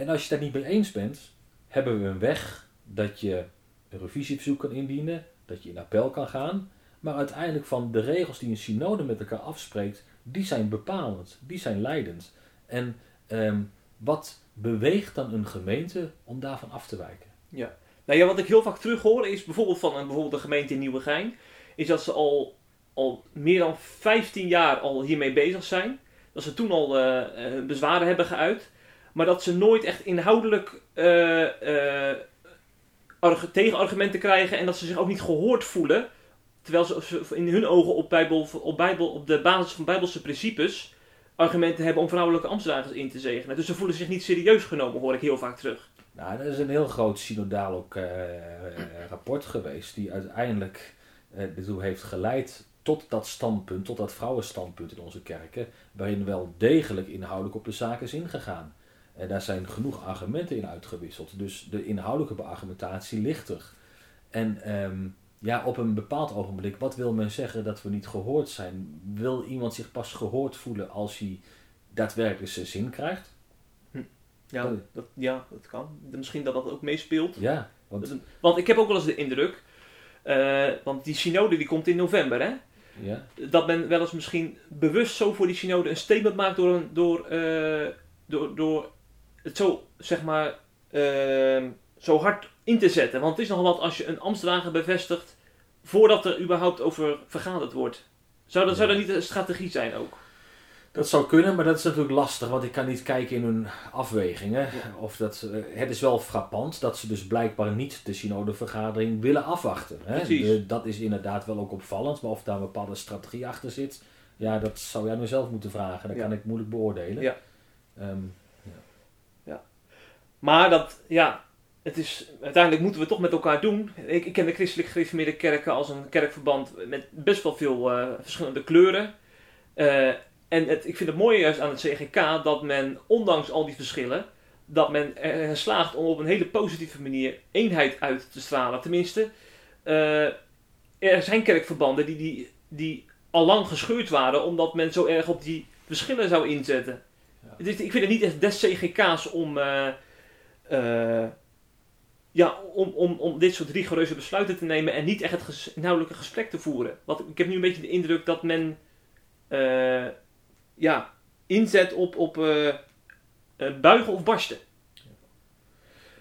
en als je daar niet mee eens bent, hebben we een weg dat je een revisieverzoek kan indienen, dat je in appel kan gaan. Maar uiteindelijk van de regels die een synode met elkaar afspreekt, die zijn bepalend, die zijn leidend. En ehm, wat beweegt dan een gemeente om daarvan af te wijken? Ja. Nou ja, wat ik heel vaak terug hoor is bijvoorbeeld van een, bijvoorbeeld de gemeente in Nieuwegein, is dat ze al, al meer dan 15 jaar al hiermee bezig zijn. Dat ze toen al eh, eh, bezwaren hebben geuit, maar dat ze nooit echt inhoudelijk eh, eh, arg- tegenargumenten krijgen en dat ze zich ook niet gehoord voelen, terwijl ze in hun ogen op, bijbel, op, bijbel, op de basis van bijbelse principes argumenten hebben om vrouwelijke ambtsdragers in te zegenen. Dus ze voelen zich niet serieus genomen, hoor ik heel vaak terug. Nou, dat is een heel groot synodaal ook, eh, rapport geweest, die uiteindelijk ertoe heeft geleid tot dat standpunt, tot dat vrouwenstandpunt in onze kerken, waarin wel degelijk inhoudelijk op de zaak is ingegaan. En daar zijn genoeg argumenten in uitgewisseld, dus de inhoudelijke beargumentatie ligt er. En ehm, ja, op een bepaald ogenblik, wat wil men zeggen dat we niet gehoord zijn? Wil iemand zich pas gehoord voelen als hij daadwerkelijk zijn zin krijgt? Ja, Oh. dat, ja, dat kan. Misschien dat dat ook meespeelt. Ja, want Want ik heb ook wel eens de indruk, eh, want die synode die komt in november, hè? ja, Dat men wel eens misschien bewust zo voor die synode een statement maakt door, een, door, eh, door, door het zo, zeg maar, eh, zo hard in te zetten. Want het is nogal wat als je een ambtsdrager bevestigt voordat er überhaupt over vergaderd wordt. Zou dat, zou dat niet een strategie zijn ook? Dat zou kunnen, maar dat is natuurlijk lastig, want ik kan niet kijken in hun afwegingen. Of dat, eh, het is wel frappant dat ze dus blijkbaar niet de synodevergadering willen afwachten. Hè? De- dat is inderdaad wel ook opvallend, maar of daar een bepaalde strategie achter zit, ja, dat zou jij nu zelf moeten vragen. Dat Ja. kan ik moeilijk beoordelen. Ja. Ehm, Maar dat, ja, het is, uiteindelijk moeten we het toch met elkaar doen. Ik, ik ken de christelijk gereformeerde kerken als een kerkverband met best wel veel eh, verschillende kleuren. Eh, en het, ik vind het mooie juist aan het CGK dat men, ondanks al die verschillen, dat men er slaagt om op een hele positieve manier eenheid uit te stralen. Tenminste, eh, er zijn kerkverbanden die, die, die al lang gescheurd waren omdat men zo erg op die verschillen zou inzetten. Ja. Is- ik vind het niet echt des CGK's om, eh, ja, om, om, om dit soort rigoureuze besluiten te nemen en niet echt het ges- inhoudelijke gesprek te voeren. Want ik heb nu een beetje de indruk dat men eh, ja, inzet op, op eh, buigen of barsten.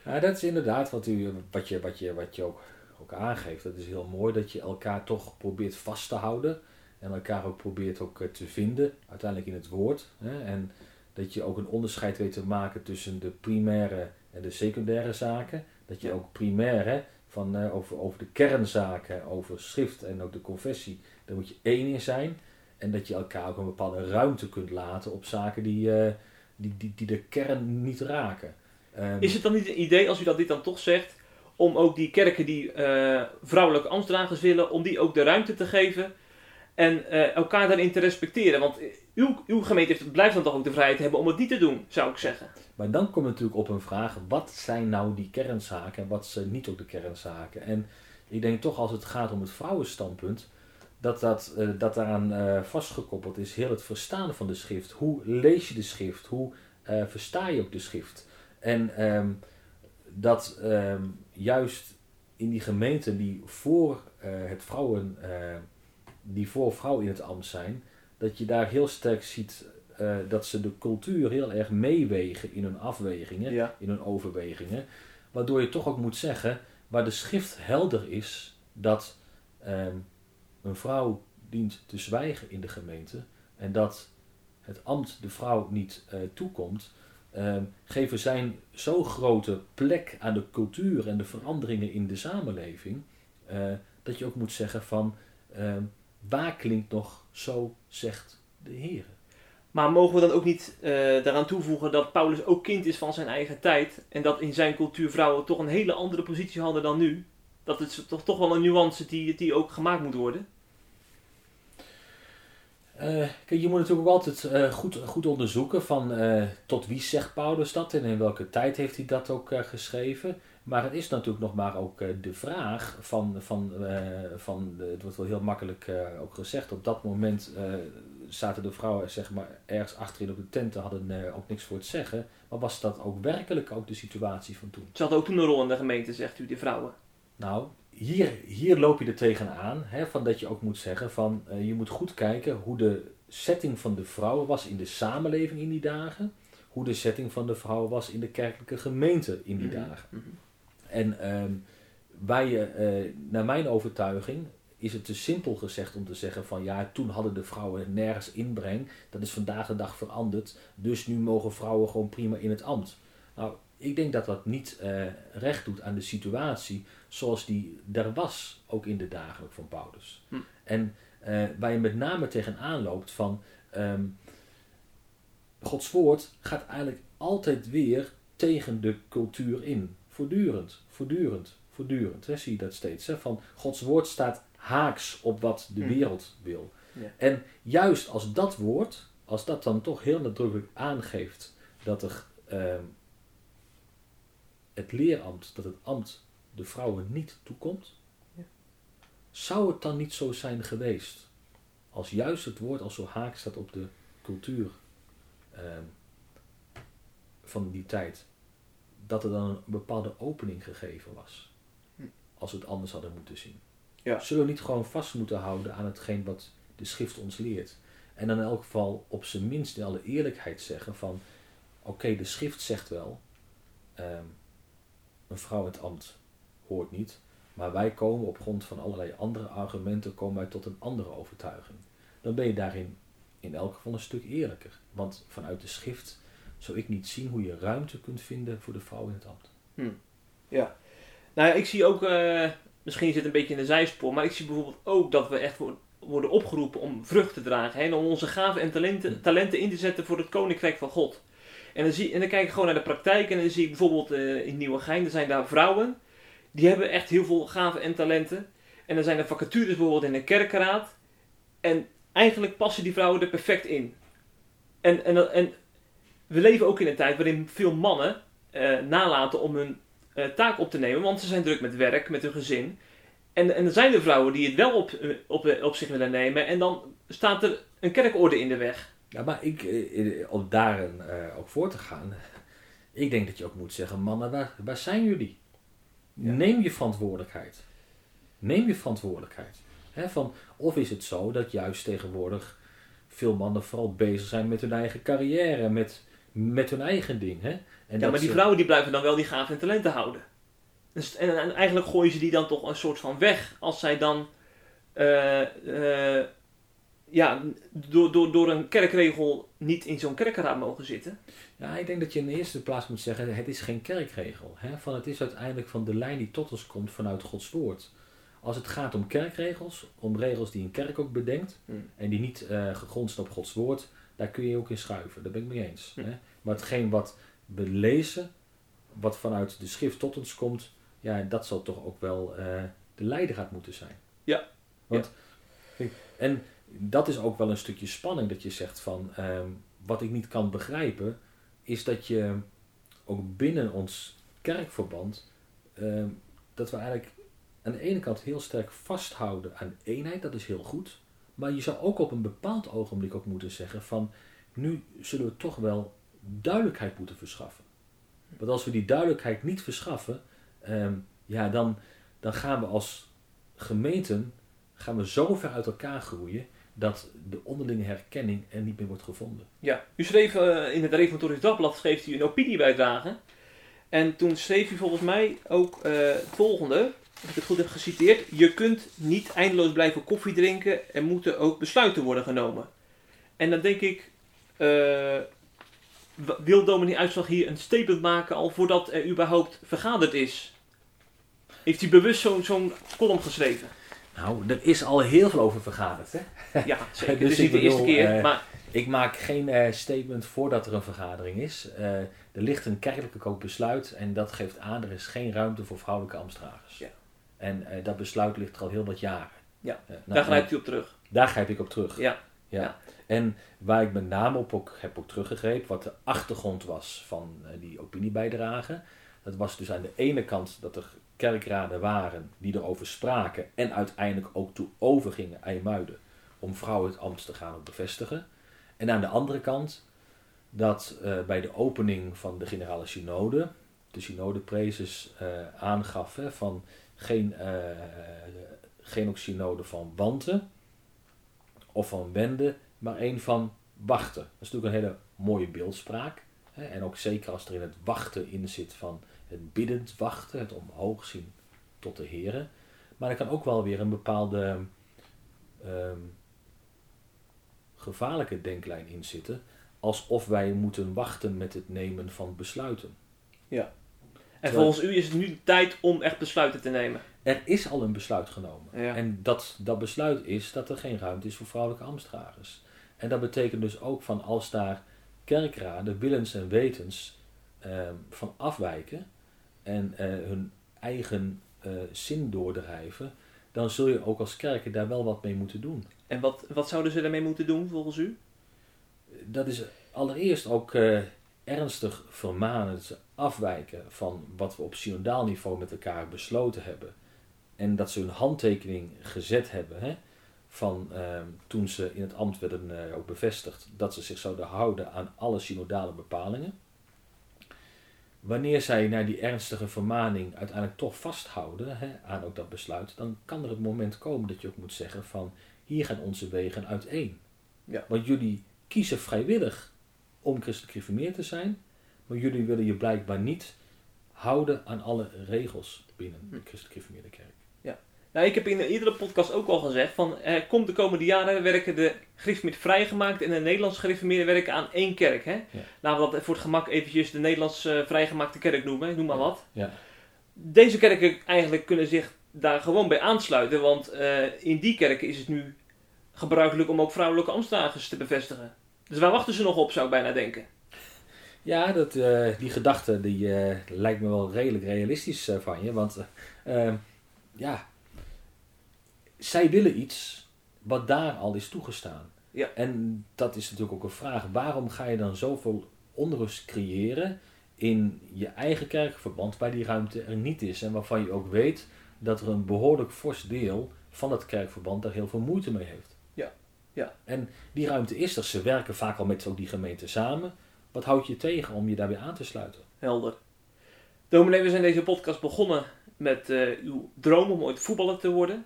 Ja, dat is inderdaad wat, u, wat, je, wat, je, wat je ook, ook aangeeft. Dat is heel mooi dat je elkaar toch probeert vast te houden. En elkaar ook probeert ook te vinden, uiteindelijk in het woord. Hè? En dat je ook een onderscheid weet te maken tussen de primaire de secundaire zaken. Dat je ook primair, van, eh, over, over de kernzaken, over schrift en ook de confessie, daar moet je één in zijn. En dat je elkaar ook een bepaalde ruimte kunt laten op zaken die, eh, die, die, die de kern niet raken. Ehm, Is het dan niet een idee, als u dat dit dan toch zegt, om ook die kerken die eh, vrouwelijke ambtsdragers willen, om die ook de ruimte te geven en elkaar daarin te respecteren? Want uw, gemeente heeft, blijft dan toch ook de vrijheid hebben om het niet te doen, zou ik zeggen. Maar dan komt natuurlijk op een vraag, wat zijn nou die kernzaken en wat zijn niet ook de kernzaken? En Ik denk toch als het gaat om het vrouwenstandpunt, dat, dat, eh, dat daaraan eh, vastgekoppeld is heel het verstaan van de schrift. Hoe lees je de schrift? Hoe eh, versta je ook de schrift? En ehm, dat ehm, juist in die gemeenten die voor het vrouwen, die voor vrouwen in het ambt zijn, dat je daar heel sterk ziet dat ze de cultuur heel erg meewegen in hun afwegingen, in hun overwegingen. Waardoor je toch ook moet zeggen, waar de schrift helder is, dat ehm, een vrouw dient te zwijgen in de gemeente en dat het ambt de vrouw niet uh, toekomt, uh, geven zijn zo grote plek aan de cultuur en de veranderingen in de samenleving, uh, dat je ook moet zeggen van uh, waar klinkt nog zo zegt de Heer. Maar mogen we dan ook niet daaraan toevoegen dat Paulus ook kind is van zijn eigen tijd en dat in zijn cultuur vrouwen toch een hele andere positie hadden dan nu? Dat is toch, toch wel een nuance die, die ook gemaakt moet worden? Uh, kijk, je moet natuurlijk ook altijd uh, goed, goed onderzoeken van tot wie zegt Paulus dat en in welke tijd heeft hij dat ook geschreven. Maar het is natuurlijk nog maar ook de vraag van, van, van de, het wordt wel heel makkelijk ook gezegd, op dat moment zaten de vrouwen zeg maar ergens achterin op de tenten, hadden ook niks voor het zeggen. Maar was dat ook werkelijk ook de situatie van toen? Ze hadden ook toen een rol in de gemeente, zegt u, die vrouwen. Nou, hier, hier loop je er tegenaan, hè, van dat je ook moet zeggen van uh, je moet goed kijken hoe de setting van de vrouwen was in de samenleving in die dagen, hoe de setting van de vrouwen was in de kerkelijke gemeente in die mm -hmm. dagen. En um, waar je, uh, naar mijn overtuiging, is het te simpel gezegd om te zeggen van ja, toen hadden de vrouwen nergens inbreng, dat is vandaag de dag veranderd, dus nu mogen vrouwen gewoon prima in het ambt. Nou, ik denk dat dat niet uh, recht doet aan de situatie zoals die er was, ook in de dagen van Paulus. Hm. En uh, waar je met name tegenaan loopt van um, Gods woord gaat eigenlijk altijd weer tegen de cultuur in. Voortdurend, voortdurend, voortdurend. Hè, zie je dat steeds. Hè? Van Gods woord staat haaks op wat de hm. wereld wil. Ja. En juist als dat woord, als dat dan toch heel nadrukkelijk aangeeft dat er uh, het leerambt, dat het ambt de vrouwen niet toekomt, ja. zou het dan niet zo zijn geweest als juist het woord als zo haak staat op de cultuur uh, van die tijd, dat er dan een bepaalde opening gegeven was, hm. als we het anders hadden moeten zien. Ja. Zullen we niet gewoon vast moeten houden aan hetgeen wat de schrift ons leert? En dan in elk geval op zijn minst in alle eerlijkheid zeggen van, oké, okay, de schrift zegt wel, um, een vrouw in het ambt hoort niet. Maar wij komen op grond van allerlei andere argumenten komen wij tot een andere overtuiging. Dan ben je daarin in elk geval een stuk eerlijker. Want vanuit de schrift zou ik niet zien hoe je ruimte kunt vinden voor de vrouw in het ambt. Hm. Ja. Nou ja, ik zie ook, uh, misschien zit het een beetje in de zijspoor, maar ik zie bijvoorbeeld ook dat we echt worden opgeroepen om vrucht te dragen. Hè, om onze gaven en talenten, hm. talenten in te zetten voor het koninkrijk van God. En dan, zie, en dan kijk ik gewoon naar de praktijk en dan zie ik bijvoorbeeld uh, in Nieuwegein, er zijn daar vrouwen, die hebben echt heel veel gaven en talenten. En dan zijn er vacatures bijvoorbeeld in de kerkraad. En eigenlijk passen die vrouwen er perfect in. En, en, en we leven ook in een tijd waarin veel mannen uh, nalaten om hun uh, taak op te nemen, want ze zijn druk met werk, met hun gezin. En, en er zijn er vrouwen die het wel op, op, op zich willen nemen en dan staat er een kerkorde in de weg. Ja, maar ik, eh, om daarin uh, ook voor te gaan, ik denk dat je ook moet zeggen, mannen, waar, waar zijn jullie? Ja. Neem je verantwoordelijkheid. Neem je verantwoordelijkheid. He, van, of is het zo dat juist tegenwoordig veel mannen vooral bezig zijn met hun eigen carrière, met, met hun eigen ding. Hè? En ja, maar die vrouwen die blijven dan wel die gaven en talenten houden. Dus, en, en, eigenlijk gooien ze die dan toch een soort van weg als zij dan uh, uh, ja, door, door, door een kerkregel niet in zo'n kerkraad mogen zitten? Ja, ik denk dat je in de eerste plaats moet zeggen, het is geen kerkregel. Hè? Van het is uiteindelijk van de lijn die tot ons komt vanuit Gods woord. Als het gaat om kerkregels, om regels die een kerk ook bedenkt, hmm. en die niet uh, gegrond zijn op Gods woord, daar kun je ook in schuiven. Daar ben ik mee eens. Hè? Maar hetgeen wat we lezen, wat vanuit de schrift tot ons komt, ja, dat zal toch ook wel uh, de leidraad moeten zijn. Ja. Want, ja. En dat is ook wel een stukje spanning dat je zegt van um, wat ik niet kan begrijpen is dat je ook binnen ons kerkverband um, dat we eigenlijk aan de ene kant heel sterk vasthouden aan eenheid, dat is heel goed. Maar je zou ook op een bepaald ogenblik ook moeten zeggen van, nu zullen we toch wel duidelijkheid moeten verschaffen. Want als we die duidelijkheid niet verschaffen, ehm, ja, dan, dan gaan we als gemeenten gaan we zo ver uit elkaar groeien dat de onderlinge herkenning er niet meer wordt gevonden. Ja, u schreef eh, in het Reformatorisch Dagblad schreef u een opiniebijdrage. En toen schreef u volgens mij ook eh, het volgende, als ik het goed heb geciteerd. Je kunt niet eindeloos blijven koffie drinken, er moeten ook besluiten worden genomen. En dan denk ik, w- wil dominee Uitslag hier een statement maken al voordat er überhaupt vergaderd is? Heeft hij bewust zo'n column geschreven? Nou, er is al heel veel over vergaderd. Hè? Ja, zeker. Dus is niet de eerste keer, eh, maar Ik maak geen eh, statement voordat er een vergadering is. Er ligt een kerkelijk ook besluit en dat geeft aan, er is geen ruimte voor vrouwelijke ambtsdragers. Ja. En eh, dat besluit ligt er al heel wat jaren. Ja, Eh, nou, daar grijpt u op terug. Daar grijp ik op terug. Ja. Ja. Ja. En waar ik met name op ook, heb ook teruggegrepen, wat de achtergrond was van eh, die opiniebijdrage. Dat was dus aan de ene kant dat er kerkraden waren die erover spraken en uiteindelijk ook toe overgingen, IJmuiden, om vrouwen het ambt te gaan bevestigen. En aan de andere kant dat bij de opening van de generale synode, de synodeprezes aangaf hè, van geen, eh, geen van Wanten, of van wenden, maar één van wachten. Dat is natuurlijk een hele mooie beeldspraak. Hè? En ook zeker als er in het wachten in zit van het biddend wachten, het omhoog zien tot de Heren. Maar er kan ook wel weer een bepaalde ehm, gevaarlijke denklijn in zitten, alsof wij moeten wachten met het nemen van besluiten. En volgens u is het nu tijd om echt besluiten te nemen. Er is al een besluit genomen. Ja. En dat, dat besluit is dat er geen ruimte is voor vrouwelijke ambtsdragers. En dat betekent dus ook van als daar kerkraden willens en wetens ehm, van afwijken en eh, hun eigen eh, zin doordrijven, dan zul je ook als kerken daar wel wat mee moeten doen. En wat, wat zouden ze daarmee moeten doen volgens u? Dat is allereerst ook eh, ernstig vermanen, dat ze afwijken van wat we op synodaal niveau met elkaar besloten hebben. En dat ze hun handtekening gezet hebben hè, van ehm, toen ze in het ambt werden eh, ook bevestigd, dat ze zich zouden houden aan alle synodale bepalingen. Wanneer zij naar die ernstige vermaning uiteindelijk toch vasthouden hè, aan ook dat besluit, dan kan er het moment komen dat je ook moet zeggen van hier gaan onze wegen uiteen. Ja. Want jullie kiezen vrijwillig om christelijk gereformeerd te zijn, maar jullie willen je blijkbaar niet houden aan alle regels binnen de Hm. christelijk gereformeerde kerk. Nou, ik heb in een eerdere podcast ook al gezegd van er komt de komende jaren werken de gereformeerd vrijgemaakt en de Nederlands gereformeerden werken aan één kerk. Hè? Laten we dat voor het gemak eventjes de Nederlands eh, vrijgemaakte kerk noemen, noem maar wat. Ja. Deze kerken eigenlijk kunnen zich daar gewoon bij aansluiten, want eh, in die kerken is het nu gebruikelijk om ook vrouwelijke ambtsdragers te bevestigen. Dus waar wachten ze nog op, zou ik bijna denken. Ja, dat, eh, die gedachte die, eh, lijkt me wel redelijk realistisch eh, van je. Want eh, eh, ja, zij willen iets wat daar al is toegestaan. Ja. En dat is natuurlijk ook een vraag. Waarom ga je dan zoveel onrust creëren in je eigen kerkverband waar die ruimte er niet is? En waarvan je ook weet dat er een behoorlijk fors deel van het kerkverband daar heel veel moeite mee heeft. Ja. En die ruimte is er. Ze werken vaak al met ook die gemeente samen. Wat houdt je tegen om je daarbij aan te sluiten? Helder. Dominee, we zijn deze podcast begonnen met eh, uw droom om ooit voetballer te worden.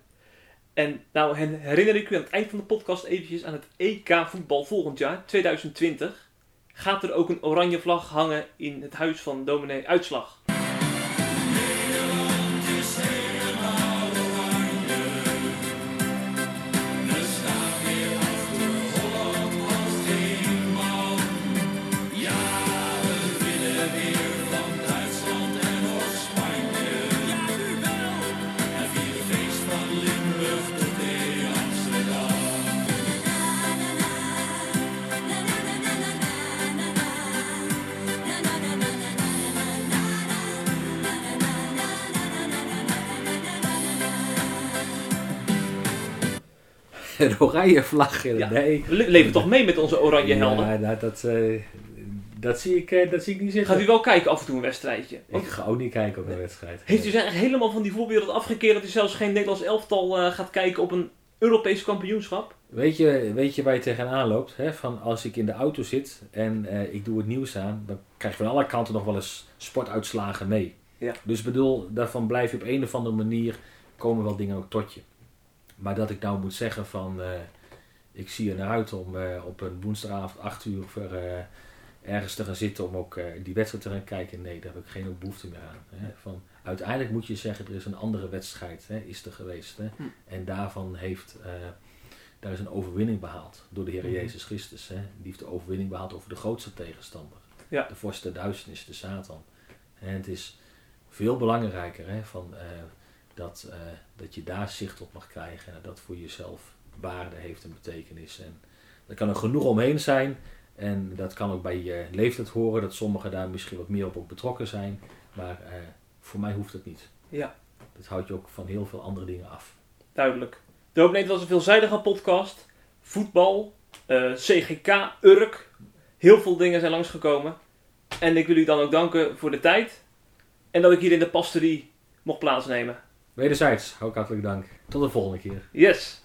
En nou herinner ik u aan het eind van de podcast eventjes aan het EK voetbal volgend jaar, 2020. Gaat er ook een oranje vlag hangen in het huis van dominee Uitslag? Een oranje vlag. Ja. Nee. Le- leven toch mee met onze oranje helden? Ja, nou, dat, eh, Dat zie ik, eh, dat zie ik niet zitten. Gaat u wel kijken af en toe een wedstrijdje? Ik ga ook niet kijken op een wedstrijd. Heeft u zich echt helemaal van die voorbeelden afgekeerd dat u zelfs geen Nederlands elftal eh, gaat kijken op een Europees kampioenschap? Weet je, weet je waar je tegenaan loopt? Hè? Van als ik in de auto zit en ik doe het nieuws aan, dan krijg je van alle kanten nog wel eens sportuitslagen mee. Ja. Dus bedoel, daarvan blijf je op een of andere manier, komen wel dingen ook tot je. Maar dat ik nou moet zeggen van, eh, ik zie er naar uit om eh, op een woensdagavond 8 uur voor, eh, ergens te gaan zitten om ook die wedstrijd te gaan kijken. Nee, daar heb ik geen behoefte meer aan. Hè? Van, uiteindelijk moet je zeggen, er is een andere wedstrijd, hè, is er geweest. Hè? Hm. En daarvan heeft, daar is een overwinning behaald door de Heer Mhm. Jezus Christus. Hè? Die heeft de overwinning behaald over de grootste tegenstander. Ja. De vorst der duisternis, de Satan. En het is veel belangrijker hè, van, dat, eh, dat je daar zicht op mag krijgen. En dat voor jezelf waarde heeft en betekenis. En er kan er genoeg omheen zijn. En dat kan ook bij je leeftijd horen. Dat sommigen daar misschien wat meer op ook betrokken zijn. Maar eh, voor mij hoeft het niet. Ja. Dat houdt je ook van heel veel andere dingen af. Duidelijk. De Hoop Nederland was een veelzijdige podcast. Voetbal, eh, CGK, Urk. Heel veel dingen zijn langsgekomen. En ik wil u dan ook danken voor de tijd. En dat ik hier in de pastorie mocht plaatsnemen. Wederzijds, ook hartelijk dank. Tot de volgende keer. Yes.